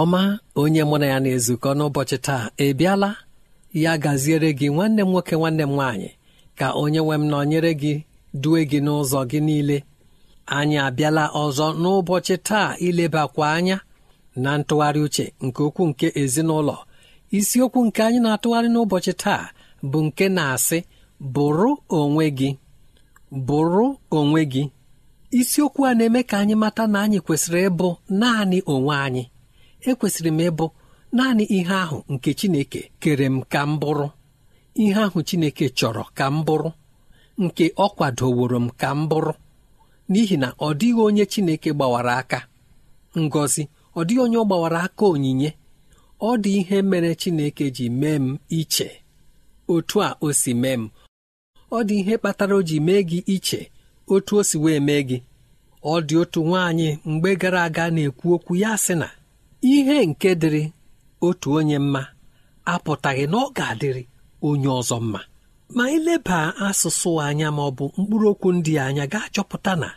Ọma onye mụ na ya na-ezukọ n'ụbọchị taa ebiala ya gaziere gị nwanne m nwoke nwanne m nwaanyị ka onye nwe m nọnyere gị due gị n'ụzọ gị niile. Anyị abịala ọzọ n'ụbọchị taa ilebakwa anya na ntụgharị uche nke okwu nke ezinụlọ. Isiokwu nke anyị na-atụgharị n'ụbọchị taa bụ nke na-asị bụrụ onwe gị. Bụrụ onwe gị. Isiokwu a na-eme ka anyị mata na anyị kwesịrị ịbụ naanị onwe anyị. Ekwesịrị m ịbụ naanị ihe ahụ nke Chineke kere m ka m bụrụ. Ihe ahụ Chineke chọrọ ka m bụrụ. Nke ọ kwadoworo m ka m bụrụ. N'ihi na ọ dịghị onye Chineke gbawara aka. Ngọzi ọ dịghị onye ọ gbawara aka onyinye. Ọ dị ihe mere Chineke ji mee m iche. Otu a o si mee m. Ọ dị ihe kpatara o ji mee gị iche. Otu o si wee mee gị. Ọ dị otu nwaanyị mgbe gara aga na-ekwu okwu ya sị na ihe nke dịrị otu onye mma apụtaghị na ọ ga-adịrị onye ọzọ mma. Ma ileba asụsụ anya ma ọ bụ mkpụrụ okwu ndị anya ga-achọpụta na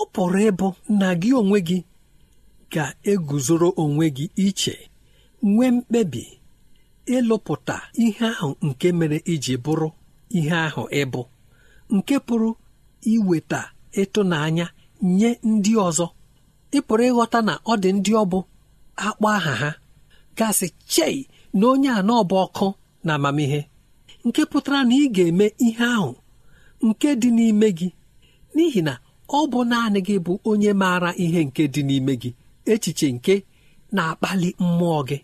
ọ pụrụ ịbụ na gị onwe gị ga-eguzoro onwe gị iche nwee mkpebi ịlụpụta ihe ahụ nke mere iji bụrụ ihe ahụ ịbụ nke pụrụ iweta ịtụnanya nye ndị ọzọ. Ị pụrụ ịghọta na ọ dị ndị ọ bụ akpọ aha ha. Gasị chei na onye a n'ọbụ ọkụ na amamihe nke pụtara na ị ga-eme ihe ahụ nke dị n'ime gị n'ihi na ọ bụ naanị gị bụ onye maara ihe nke dị n'ime gị echiche nke na-akpali mmụọ gị.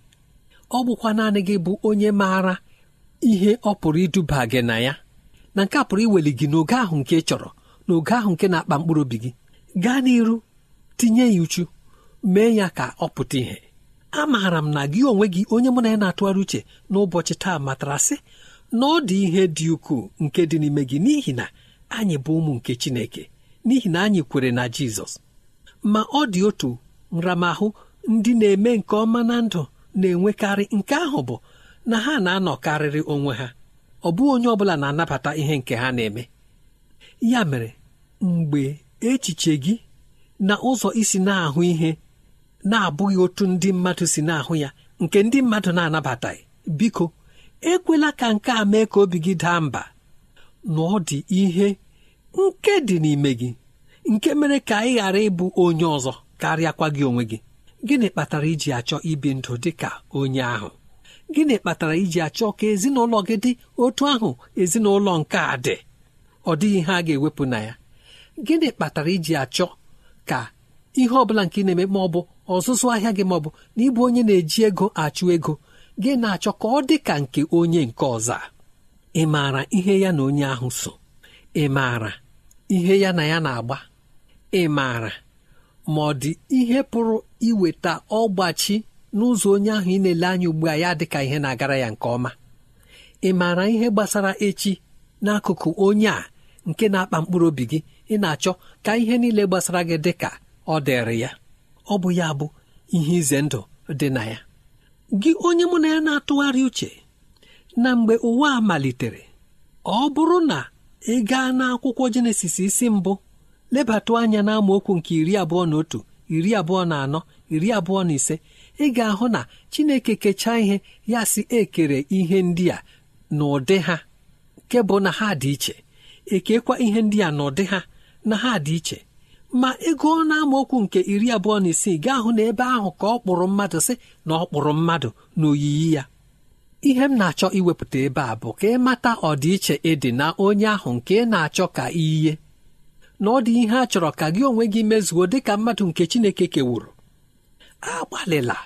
Ọ bụkwa naanị gị bụ onye maara ihe ọ pụrụ iduba gị na ya na nke a pụrụ iweli gị n'oge ahụ nke ị chọrọ n'oge ahụ nke na-akpa mkpụrụ obi gị. Gaa n'iru tinye ya uchu. Mee ya ka ọ pụta ìhè. Amaara m na gị onwe gị onye mụ na ya na-atụgharị uche n'ụbọchị taa matara sị na ọ dị ihe dị ukwuu nke dị n'ime gị n'ihi na anyị bụ ụmụ nke Chineke n'ihi na anyị kwere na Jizọs. Ma ọ dị otu nramahụ ndị na-eme nke ọma na ndụ na-enwekarị nke ahụ bụ na ha na-anọkarịrị onwe ha. Ọ bụghị onye ọbụla na-anabata ihe nke ha na-eme. Ya mere mgbe echiche gị na ụzọ isi na-ahụ ihe na-abụghị otu ndị mmadụ si na-ahụ ya nke ndị mmadụ na-anabataghị biko ekwela ka nke a mee ka obi gị daa mba. Na ọ dị ihe nke dị n'ime gị nke mere ka ị ghara ịbụ onye ọzọ karịakwa gị onwe gị. Gịnị kpatara iji achọ ibi ndụ dị ka onye ahụ? Gịnị kpatara iji achọ ka ezinụlọ gị dị otu ahụ ezinụlọ nke a dị? Ọ dịghị ihe a ga-ewepụ na ya. Gịnị kpatara iji achọ ka ihe ọ bụla nke ị na-eme ma ọ bụ ọzụzụ ahịa gị ma ọ bụ na ịbụ onye na-eji ego achụ ego gị na-achọ ka ọ dị ka nke onye nke ọzọ ị maara ihe ya na onye ahụ so. Ị maara ihe ya na ya na-agba. Ị maara ma ọ dị ihe pụrụ iweta ọgbachi n'ụzọ onye ahụ ị na-ele anya ugbu a ya dịka ihe na-agara ya nke ọma. Ị maara ihe gbasara echi n'akụkụ onye a nke na-akpa mkpụrụ obi gị. Ị na-achọ ka ihe niile gbasara gị dị ka ọ dịrị ya. Ọ bụ ya bụ ihe ize ndụ dị na ya. Gị onye mụ na ya na-atụgharị uche na mgbe ụwa malitere ọ bụrụ na ị gaa n'akwụkwọ jenesis isi mbụ lebatụ anya n'amaokwu nke iri abụọ na otu iri abụọ na anọ iri abụọ na ise ị ga-ahụ na chineke kechaa ihe ya si ekere ihe ndị a n'ụdị ha. Nke bụ na ha dị iche. Ekekwa ihe ndị a n'ụdị ha na ha dị iche. Ma ego na amaokwu nke iri abụọ na isii gaa hụ na ebe ahụ ka ọ kpụrụ mmadụ sị na ọ kpụrụ mmadụ n'oyiyi ya. Ihe m na-achọ iwepụta ebe a bụ ka ị mata ọdịiche ịdị na onye ahụ nke ị na-achọ ka iyi na ọ dị ihe a chọrọ ka gị onwe gị mezuo dị ka mmadụ nke Chineke kewuru agbalịla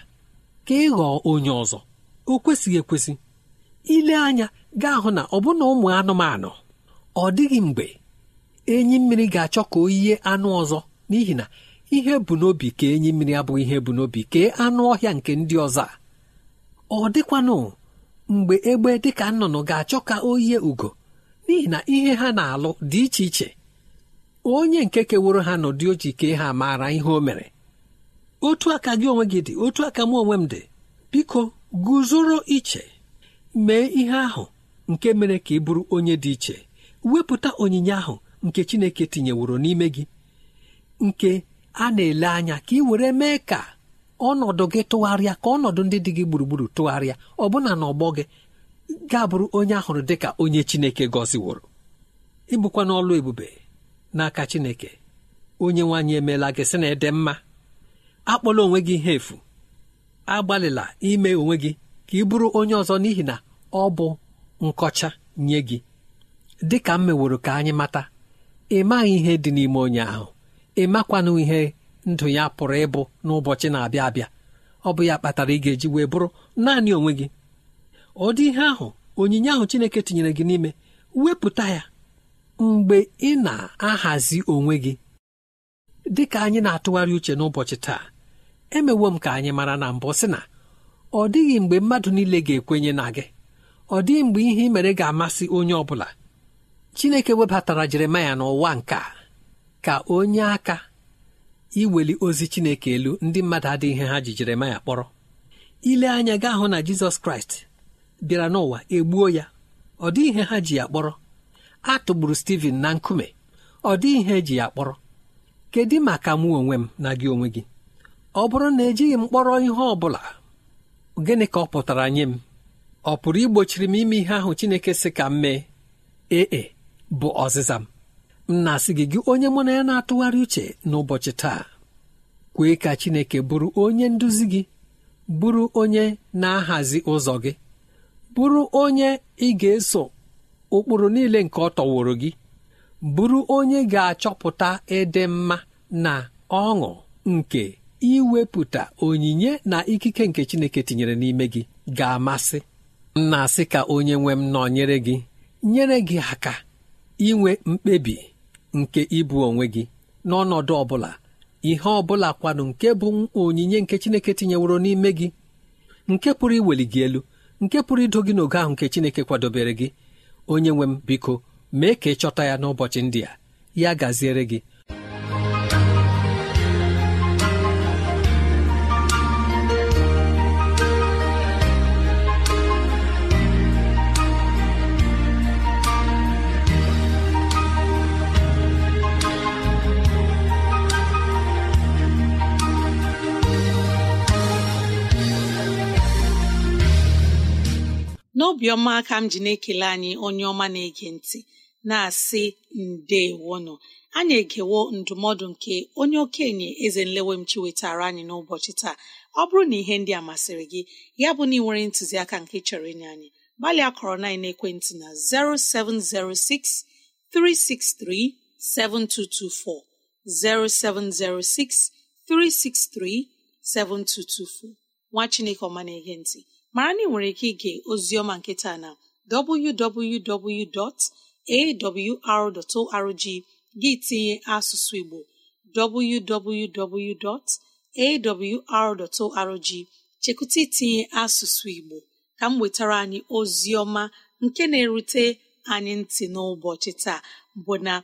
ka ị ghọọ onye ọzọ. O kwesịghị ekwesị. Ile anya gaa hụ na ọbụna ụmụ anụmanụ ọ dịghị mgbe enyi mmiri ga-achọ ka o anụ ọzọ. N'ihi na ihe bụ n'obi ka enyi mmiri abụghị ihe bụ n'obi kee anụ ọhịa nke ndị ọzọ ọ dịkwanụ mgbe egbe dịka nnụnụ ga-achọ ka o yie ugo. N'ihi na ihe ha na-alụ dị iche iche. Onye nke keworo ha n'ụdị oji kee ha maara ihe o mere. Otu aka gị onwe gị dị otu aka m onwe m dị. Biko guzoro iche. Mee ihe ahụ nke mere ka ị bụrụ onye dị iche. Wepụta onyinye ahụ nke Chineke tinyeworo n'ime gị nke a na-ele anya ka ị were mee ka ọnọdụ gị tụgharịa ka ọnọdụ ndị dị gị gburugburu tụgharịa. Ọbụna n'ọgbọ gị ga-abụrụ onye ahụrụ dị ka onye Chineke gọziworo. Ịbụkwa n'ọlụ ebube n'aka Chineke onye nwaanyị emeela gị sị na ede mma. Akpọla onwe gị ihe efu. Agbalịla ime onwe gị ka ị bụrụ onye ọzọ n'ihi na ọ bụ nkọcha nye gị. Dị ka m meworo ka anyị mata ị maghị ihe dị n'ime onye ahụ. Ị makwanụ ihe ndụ ya pụrụ ịbụ n'ụbọchị na-abịa abịa. Ọ bụ ya kpatara ị ga-eji wee bụrụ naanị onwe gị. Ọ ihe ahụ onyinye ahụ Chineke tinyere gị n'ime wepụta ya mgbe ị na-ahazi onwe gị. Dị ka anyị na-atụgharị uche n'ụbọchị taa emewo m ka anyị mara na mbụ sị na ọ dịghị mgbe mmadụ niile ga-ekwenye na gị. Ọ dịghị mgbe ihe ị mere ga-amasị onye ọ bụla. Chineke webatara Jeremaya n'ụwa nke ka onye aka iweli ozi Chineke elu ndị mmadụ adịghị ihe ha ji Jeremaya kpọrọ. Ile anya gaa hụ na Jizọs Kraịst bịara n'ụwa egbuo ya ọ dịghị ihe ha ji ya kpọrọ. A tụgburu Steven na nkume ọ dịghị ihe eji ya kpọrọ. Kedu maka mụ onwe m na gị onwe gị? Ọ bụrụ na ejighị m kpọrọ ihe ọ bụla gịnị ka ọ pụtara nye m? Ọ pụrụ igbochiri m ime ihe ahụ Chineke sị ka m mee? Ee bụ ọzịza m. Na-asị gị gị onye mụ na ya na-atụgharị uche n'ụbọchị taa kwee ka Chineke bụrụ onye nduzi gị bụrụ onye na-ahazi ụzọ gị bụrụ onye ị ga-eso ụkpụrụ niile nke ọ tọworo gị bụrụ onye ga-achọpụta ịdị mma na ọṅụ nke iwepụta onyinye na ikike nke Chineke tinyere n'ime gị ga-amasị. M na-asị ka onye nwe m nọnyere gị nyere gị aka inwe mkpebi nke ịbụ onwe gị n'ọnọdụ ọ bụla ihe ọ bụla kwanụ nke bụ onyinye nke Chineke tinyeworo n'ime gị nke pụrụ iweli gị elu nke pụrụ ido gị n'oge ahụ nke Chineke kwadobere gị. Onye nwe m biko mee ka ị chọta ya n'ụbọchị ndị a. Ya gaziere gị. Obiọma ka m ji na-ekele anyị onye ọma na-ege ntị na-asị ndeewono anyị egewo ndụmọdụ nke onye okenye eze nlewemchi wetara anyị n'ụbọchị taa. Ọ bụrụ na ihe ndị a masịrị gị ya bụ na ị nwere ntụziaka nke chọrọ inye anyị gbalịa kọrọ na ekwentị na 0706 363 7224 0706 363 7224 nwa Chineke ọma na-ege ntị. Mara na ị nwere ike ige oziọma nketa na www.awr.org gị tinye asụsụ Igbo www.awr.org chekwụta itinye asụsụ Igbo ka m wetara anyị ozi ọma nke na-erute anyị ntị n'ụbọchị taa bụ na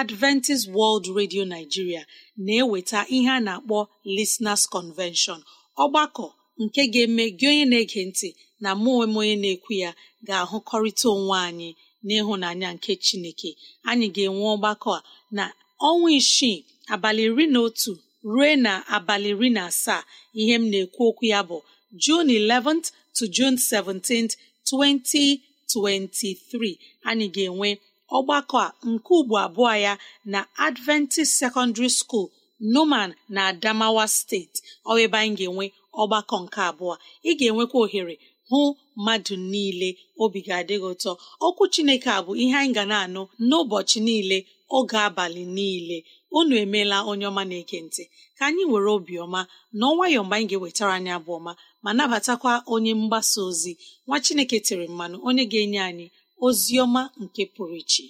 Adventist World Radio Nigeria na-eweta ihe a na-akpọ Listeners Convention ọgbakọ nke ga-eme gị onye na-ege ntị na mụ onwe onye na-ekwu ya ga-ahụkọrịta onwe anyị n'ịhụnanya nke Chineke. Anyị ga-enwe ọgbakọ a na ọnwa isii abalị iri na otu ruo na abalị iri na asaa ihe m na-ekwu okwu ya bụ June 11th to June 17th 2023 anyị ga-enwe ọgbakọ a nke ugbo abụọ ya na Adventist Secondary School Numan na Adamawa steeti ọ ebe anyị ga-enwe ọgbakọ nke abụọ ị ga-enwekwa ohere hụ mmadụ niile obi ga-adịghị ụtọ. Okwu Chineke a bụ ihe anyị ga na-anụ n'ụbọchị niile oge abalị niile. Unu emeela onye ọma na-ege ntị. Ka anyị were obiọma na ọnwayọ mgbe anyị ga-ewetara anyị abụ ọma ma nabatakwa onye mgbasa ozi. Nwa Chineke tere mmanụ onye ga-enye anyị ozi ọma nke pụrụ iche.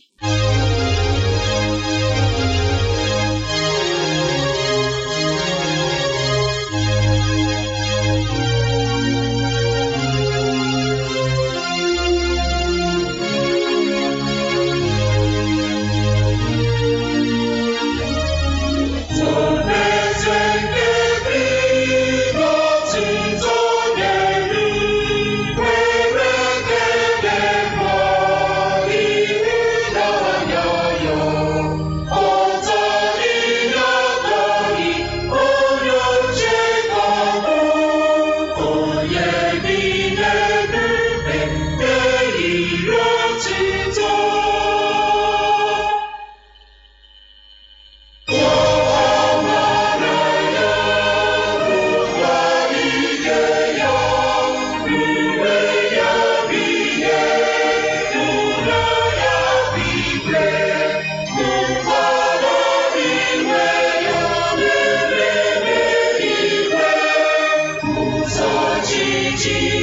Jesus.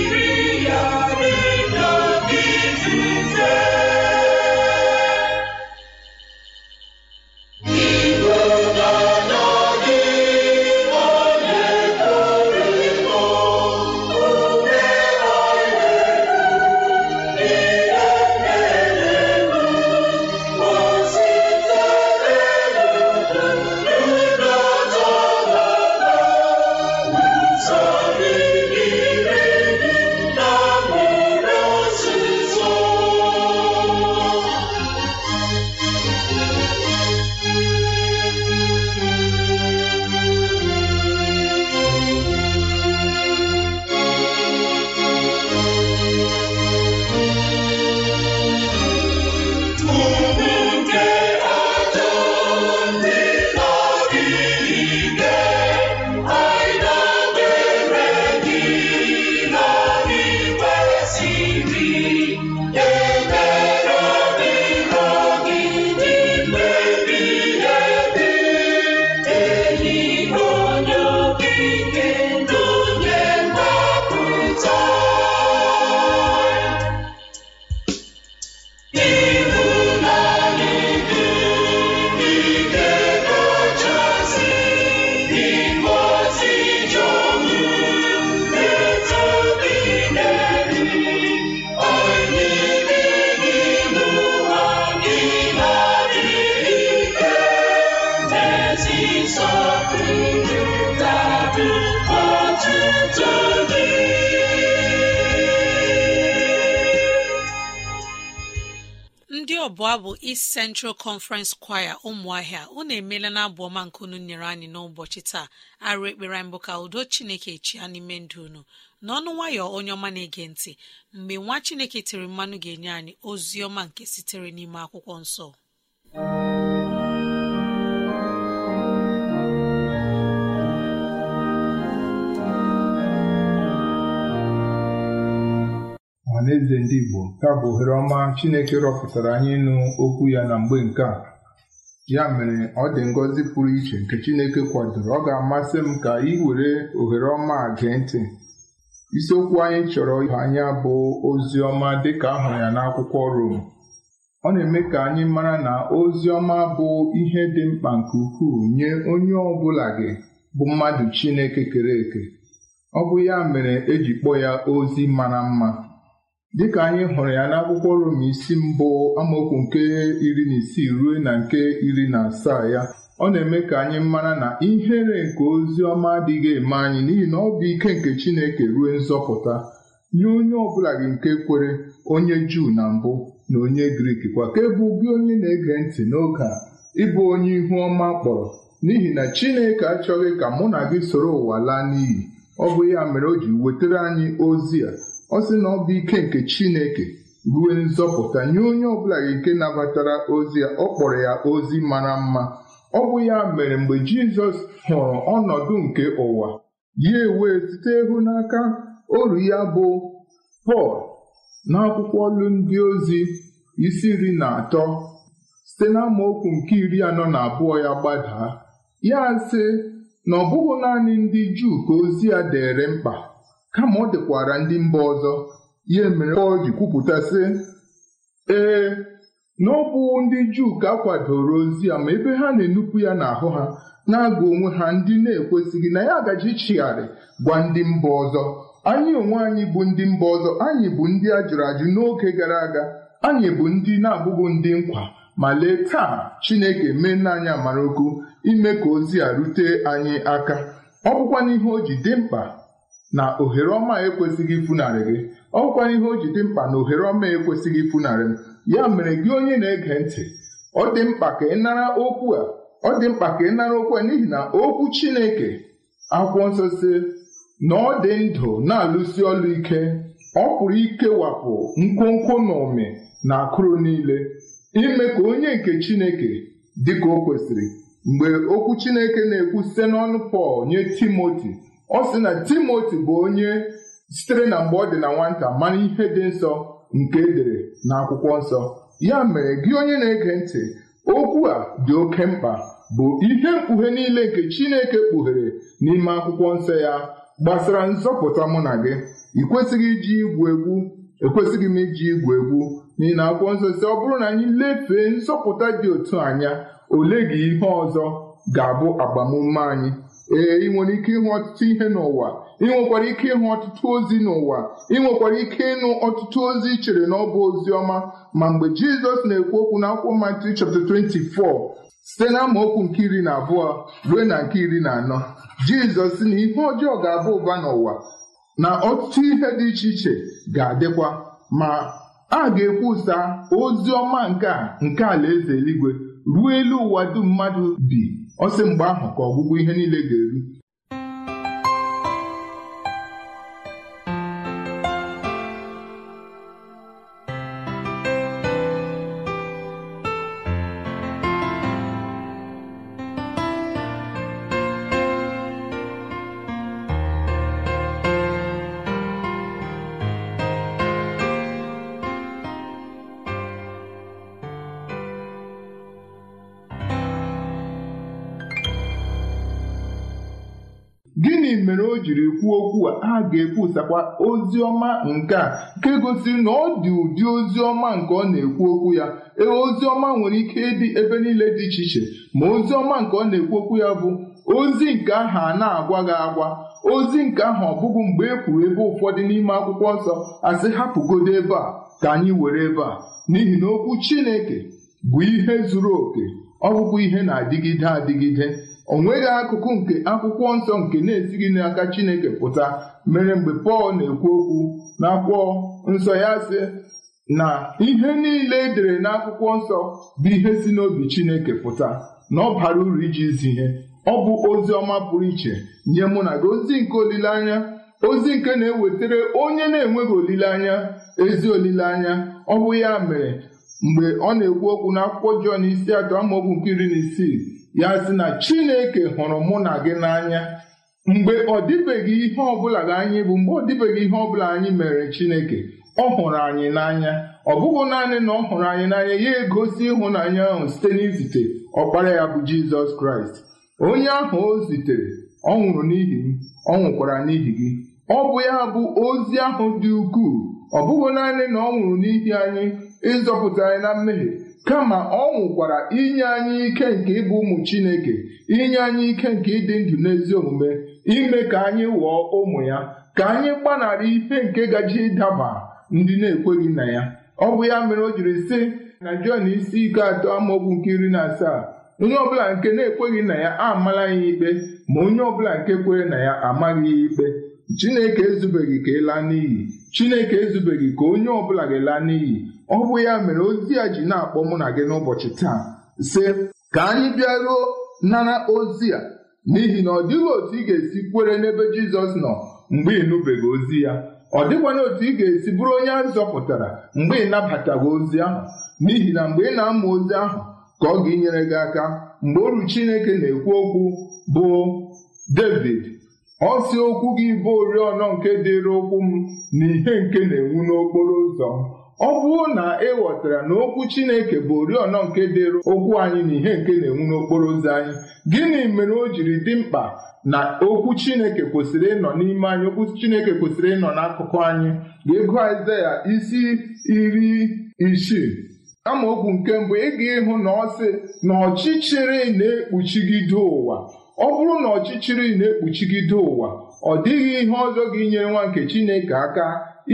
Bụ abụ East Central Conference Choir ụmụahịa. Unu emeela na abụ ọma nke unu nyere anyị n'ụbọchị taa. Arụ ekpere mbụ ka udo chineke chia n'ime ndụ unu. N'ọnụ nwayọ onye ọma na-ege ntị mgbe nwa chineke tiri mmanụ ga-enye anyị ozi ọma nke sitere n'ime akwụkwọ nsọ. Ọhaneze ndị Igbo ka bụ ohere ọma Chineke rọpụtara anyị ịnụ okwu ya na mgbe nke a ya mere ọ dị ngọzi pụrụ iche nke Chineke kwadoro. Ọ ga-amasị m ka ị were ohere ọma gee ntị. Isiokwu anyị chọrọ ihe anya bụ ozi ọma dịka ahụrụ ya n'akwụkwọ Rom. Ọ na-eme ka anyị mara na ozi ọma bụ ihe dị mkpa nke ukwuu nye onye ọ bụla gị bụ mmadụ Chineke kere eke. Ọ bụ ya mere eji kpọọ ya ozi mara mma. Dịka anyị hụrụ ya n'akwụkwọ Rom isi mbụ amaokwu nke iri na isii ruo na nke iri na asaa ya ọ na-eme ka anyị mara na ihere nke ozi ọma adịghị eme anyị n'ihi na ọ bụ ike nke Chineke ruo nzọpụta nye onye ọbụla gị nke kwere onye Juu na mbụ na onye Grik kwa ka bụ gị onye na-ege ntị n'oge a ịbụ onye ihu ọma kpọrọ n'ihi na Chineke achọghị ka mụ na gị soro ụwa laa n'iyi. Ọ bụ ya mere o ji wetara anyị ozi a. ọ sị na ọ bụ ike nke Chineke ruo nzọpụta nye onye ọbụla nke nabatara ozi ya ọ kpọrọ ya ozi mara mma. Ọ bụ ya mere mgbe Jizọs hụrụ ọnọdụ nke ụwa ya ewee site ịhụ n'aka oru ya bụ Pọl n'akwụkwọ ọlụ ndị ozi isi iri na atọ site n'amaokwu nke iri anọ na abụọ ya gbadaa. Ya sị na ọ bụghị naanị ndị Juu ka ozi ya dere mkpa. Kama ọ dịkwara ndị mba ọzọ ya mere Pọl ji kwupụta sị ee na ọ bụ ndị Juu ka a kwadoro ozi ya ma ebe ha na-enupụ ya n'ahụ ha na-agụ onwe ha ndị na-ekwesịghị na ya agaji ichigharị gwa ndị mba ọzọ. Anyị onwe anyị bụ ndị mba ọzọ anyị bụ ndị a jụrụ ajụ n'oge gara aga anyị bụ ndị na-abụghị ndị nkwa. Ma lee taa Chineke mee nna anyị amara okwu ime ka ozi a rute anyị aka. Ọ bụkwa n'ihe o ji dị mkpa na ohere ọma ekwesịghị ifunarị gị. Ọ bụkwa ihe o ji dị mkpa na ohere ọma ekwesịghị ifunarị m. Ya mere gị onye na-ege ntị ọ dị mkpa ka ị nara okwu a. Ọ dị mkpa ka ị nara okwu a n'ihi na okwu Chineke akwụkwọ nsọ si na ọ dị ndụ na-alụsi ọlụ ike. Ọ pụrụ ikewapụ nkwonkwo na ụmị na akụrụ niile ime ka onye nke Chineke dị ka o kwesịrị. Mgbe okwu Chineke na-ekwu site n'ọnụ Pọl nye Timoti ọ sị na Timoti bụ onye sitere na mgbe ọ dị na nwata mara ihe dị nsọ nke edere n'akwụkwọ nsọ. Ya mere gị onye na-ege ntị okwu a dị oke mkpa bụ ihe mkpughe niile nke Chineke kpughere n'ime akwụkwọ nsọ ya gbasara nzọpụta mụ na gị. Ị kwesịghị iji igwu egwu ekwesịghị m iji igwu egwu n'ihi na akwụkwọ nsọ si ọ bụrụ na anyị lefee nzọpụta dị otu anya ole gị ihe ọzọ ga-abụ agbamume anyị? Ee ị nwere ike ịhụ ọtụtụ ihe n'ụwa. Ị nwekwara ike ịhụ ọtụtụ ozi n'ụwa. Ị nwekwara ike ịnụ ọtụtụ ozi ị chere na ọ bụ ozi ọma. Ma mgbe Jizọs na-ekwu okwu n'akwụkwọ Matthew chapter 24 site na amaokwu nke iri na abụọ ruo na nke iri na anọ Jizọs na ihe ọjọọ ga-aba ụba n'ụwa na ọtụtụ ihe dị iche iche ga-adịkwa. Ma a ga-ekwusa ozi ọma nke a nke alaeze eluigwe ruo elu ụwa dum mmadụ bi. Ọ sị mgbe ahụ ka ọgwụgwụ ihe niile ga-eru. Kwuo okwu a a ga-ekwusakwa ozi ọma nke a nke gosiri na ọ dị ụdị ozi ọma nke ọ na-ekwu okwu ya. Ee ozi ọma nwere ike ịdị ebe niile dị iche iche ma ozi ọma nke ọ na-ekwu okwu ya bụ ozi nke ahụ a na-agwa gị agwa ozi nke ahụ ọ bụghị mgbe e kwuru ebe ụfọdụ n'ime akwụkwọ nsọ asị hapụgodo ebe a ka anyị were ebe a. N'ihi na okwu Chineke bụ ihe zuru oke ọ bụkwa ihe na-adịgide adịgide o nweghị akụkụ nke akwụkwọ nsọ nke na-esighị n'aka Chineke pụta mere mgbe Pọl na-ekwu okwu n'akwụkwọ nsọ ya sị na ihe niile edere n'akwụkwọ nsọ bụ ihe si n'obi Chineke pụta na ọ bara uru iji zi ihe. Ọ bụ ozi ọma pụrụ iche nye mụ na gị ozi nke olileanya ozi nke na-ewetara onye na-enweghị olileanya ezi olileanya. Ọ bụ ya mere mgbe ọ na-ekwu okwu n'akwụkwọ Jọn isi atọ amaokwu nke iri na isii. Ya sị na Chineke hụrụ mụ na gị n'anya mgbe ọ dịbeghị ihe ọbụla gị anyị bụ mgbe ọ dịbeghị ihe ọbụla anyị mere Chineke ọ hụrụ anyị n'anya. Ọ bụghị naanị na ọ hụrụ anyị n'anya ya egosi ịhụnanya ahụ site n'izite ọkpara ya bụ Jizọs Kraịst. Onye ahụ o zitere ọ nwụrụ n'ihi m ọ nwụkwara n'ihi gị. Ọ bụ ya bụ ozi ahụ dị ukwuu. Ọ bụghị naanị na ọ nwụrụ n'ihi anyị ịzọpụta anyị na mmehie. Kama ọ nwụkwara inye anyị ike nke ịbụ ụmụ Chineke inye anyị ike nke ịdị ndụ n'ezi omume ime ka anyị ghọọ ụmụ ya ka anyị gbanarị ihe nke gaji ịdaba ndị na-ekweghị na ya. Ọ bụ ya mere o jiri sị na Jọn isi ike atọ amaokwu nke iri na asaa onye ọbụla nke na-ekweghị na ya amala ya ikpe ma onye ọbụla nke kwere na ya amaghị ya ikpe. Chineke ezubeghị ka ịla n'iyi. Chineke ezubeghị ka onye ọbụla ga-ela n'iyi. Ọ bụ ya mere ozi ya ji na-akpọ mụ na gị n'ụbọchị taa sị ka anyị bịaruo nara ozi a n'ihi na ọ dịghị otu ị ga-esi kwere n'ebe Jizọs nọ mgbe ị nụbeghị ozi ya. Ọ dịkwana otu ị ga-esi bụrụ onye a zọpụtara mgbe ị nabataghị ozi ahụ n'ihi na mgbe ị na-amụ ozi ahụ ka ọ ga-enyere gị aka. Mgbe oru Chineke na-ekwu okwu bụ David ọ si okwu gị bụ oriọna nke dịrị ụkwụ m na ihe nke na-enwu n'okporo ụzọ ọ bụrụ na ị ghọtara na okwu Chineke bụ oriọna nke dịrị ụkwụ anyị na ihe nke na-enwu n'okporo ụzọ anyị gịnị mere o jiri dị mkpa na okwu Chineke kwesịrị ịnọ n'ime anyị okwu Chineke kwesịrị ịnọ n'akụkụ anyị? Ga-ego Aịzaya isi iri isii. Amaokwu nke mbụ ị ga-ịhụ na ọ sị na ọchịchịrị na-ekpuchigide ụwa. Ọ bụrụ na ọchịchịrị na-ekpuchigide ụwa ọ dịghị ihe ọzọ ga-enyere nwa nke Chineke aka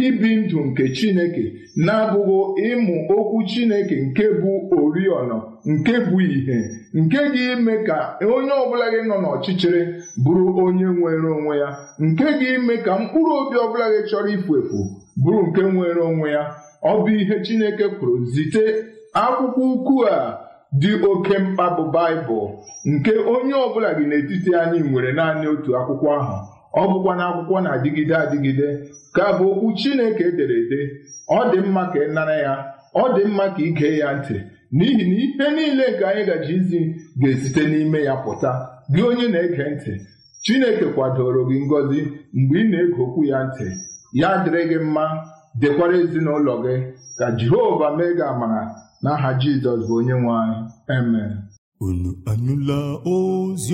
ibi ndụ nke Chineke na-abụghị ịmụ okwu Chineke nke bụ oriọna nke bụ ìhè nke ga-ime ka onye ọbụla gị nọ n'ọchịchịrị bụrụ onye nwere onwe ya nke ga-ime ka mkpụrụ obi ọbụla gị chọrọ ifu efu bụrụ nke nwere onwe ya. Ọ bụ ihe Chineke kwuru zite akwụkwọ ukwu a dị oke mkpa bụ Baịbụl nke onye ọbụla gị n'etiti anyị nwere naanị otu akwụkwọ ahụ. Ọ bụkwa na akwụkwọ na-adịgide adịgide ka bụ okwu Chineke edere ede. Ọ dị mma ka ị nara ya ọ dị mma ka ị gee ya ntị n'ihi na ihe niile nke anyị gaji izi ga-esite n'ime ya pụta. Gị onye na-ege ntị Chineke kwadoro gị ngọzi mgbe ị na-ege okwu ya ntị. Ya dịrị gị mma dekwara ezinụlọ gị. Ka Jehova mee gị amara. N'aha Jizọs bụ onye nwe anyị. Amen. Unu anụla ozi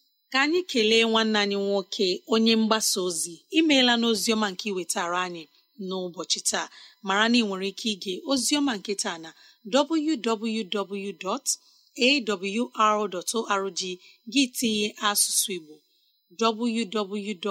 ka anyị kelee nwanne anyị nwoke onye mgbasa ozi. Imeela n'oziọma nke iwetara anyị n'ụbọchị taa. Mara na ị nwere ike ige oziọma nke taa na www.awr.org gị tinye asụsụ Igbo www.awr.org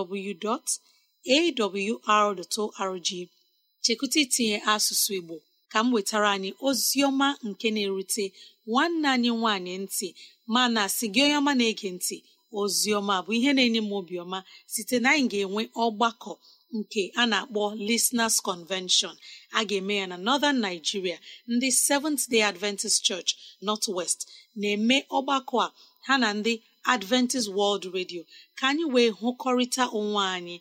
chekwụta itinye asụsụ Igbo ka m wetara anyị oziọma nke na-erute nwanne anyị nwanyị ntị mana sị gị onye ọma na-ege ntị oziọma bụ ihe na-enye m obiọma site na anyị ga-enwe ọgbakọ nke a na-akpọ Listeners Convention. A ga-eme ya na Northern Nigeria ndị Seventh Day Adventist Church North West na-eme ọgbakọ a ha na ndị Adventist World Radio. Ka anyị wee hụkọrịta onwe anyị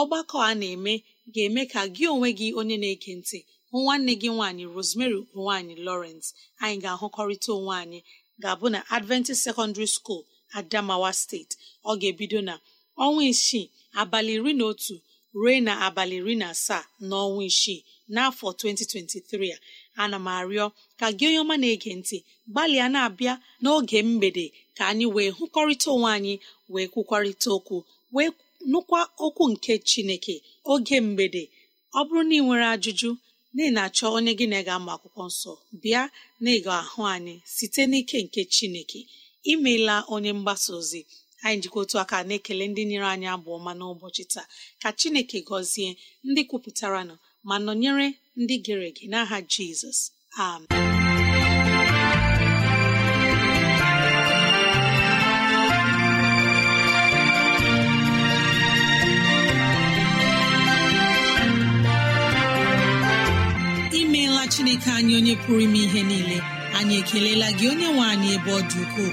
ọgbakọ a na-eme ga-eme ka gị onwe gị onye na-ege ntị hụ nwanne gị nwaanyị rosemary nwaanyị lawrence. Anyị ga-ahụkọrịta onwe anyị ga-abụ na adventist secondary school adamawa steeti ọ ga-ebido na ọnwa isii abalị iri na otu ruo na abalị iri na asaa n'ọnwa isii n'afọ 2023 a. Ana m arịọ ka gị onye ọma na-ege ntị gbalịa na-abịa n'oge mgbede ka anyị wee hụkọrịta onwe anyị wee kwukwarịta okwu wee nụkwa okwu nke chineke oge mgbede. Ọ bụrụ na ị nwere ajụjụ na na-achọ onye gị na ga ama akwụkwọ nsọ bịa na ịga ahụ anyị site n'ike nke chineke. Imeela onye mgbasa ozi. Anyị jikọ otu aka na-ekele ndị nyere anyị abụ ọma n'ụbọchị taa. Ka chineke gọzie ndị kwupụtara nọ ma nọnyere ndị gere ege n'aha jizọs. Amen. Imeela chineke anyị onye pụrụ ime ihe niile. Anyị ekelela gị onye nwe anyị ebe ọ dị ukwuu.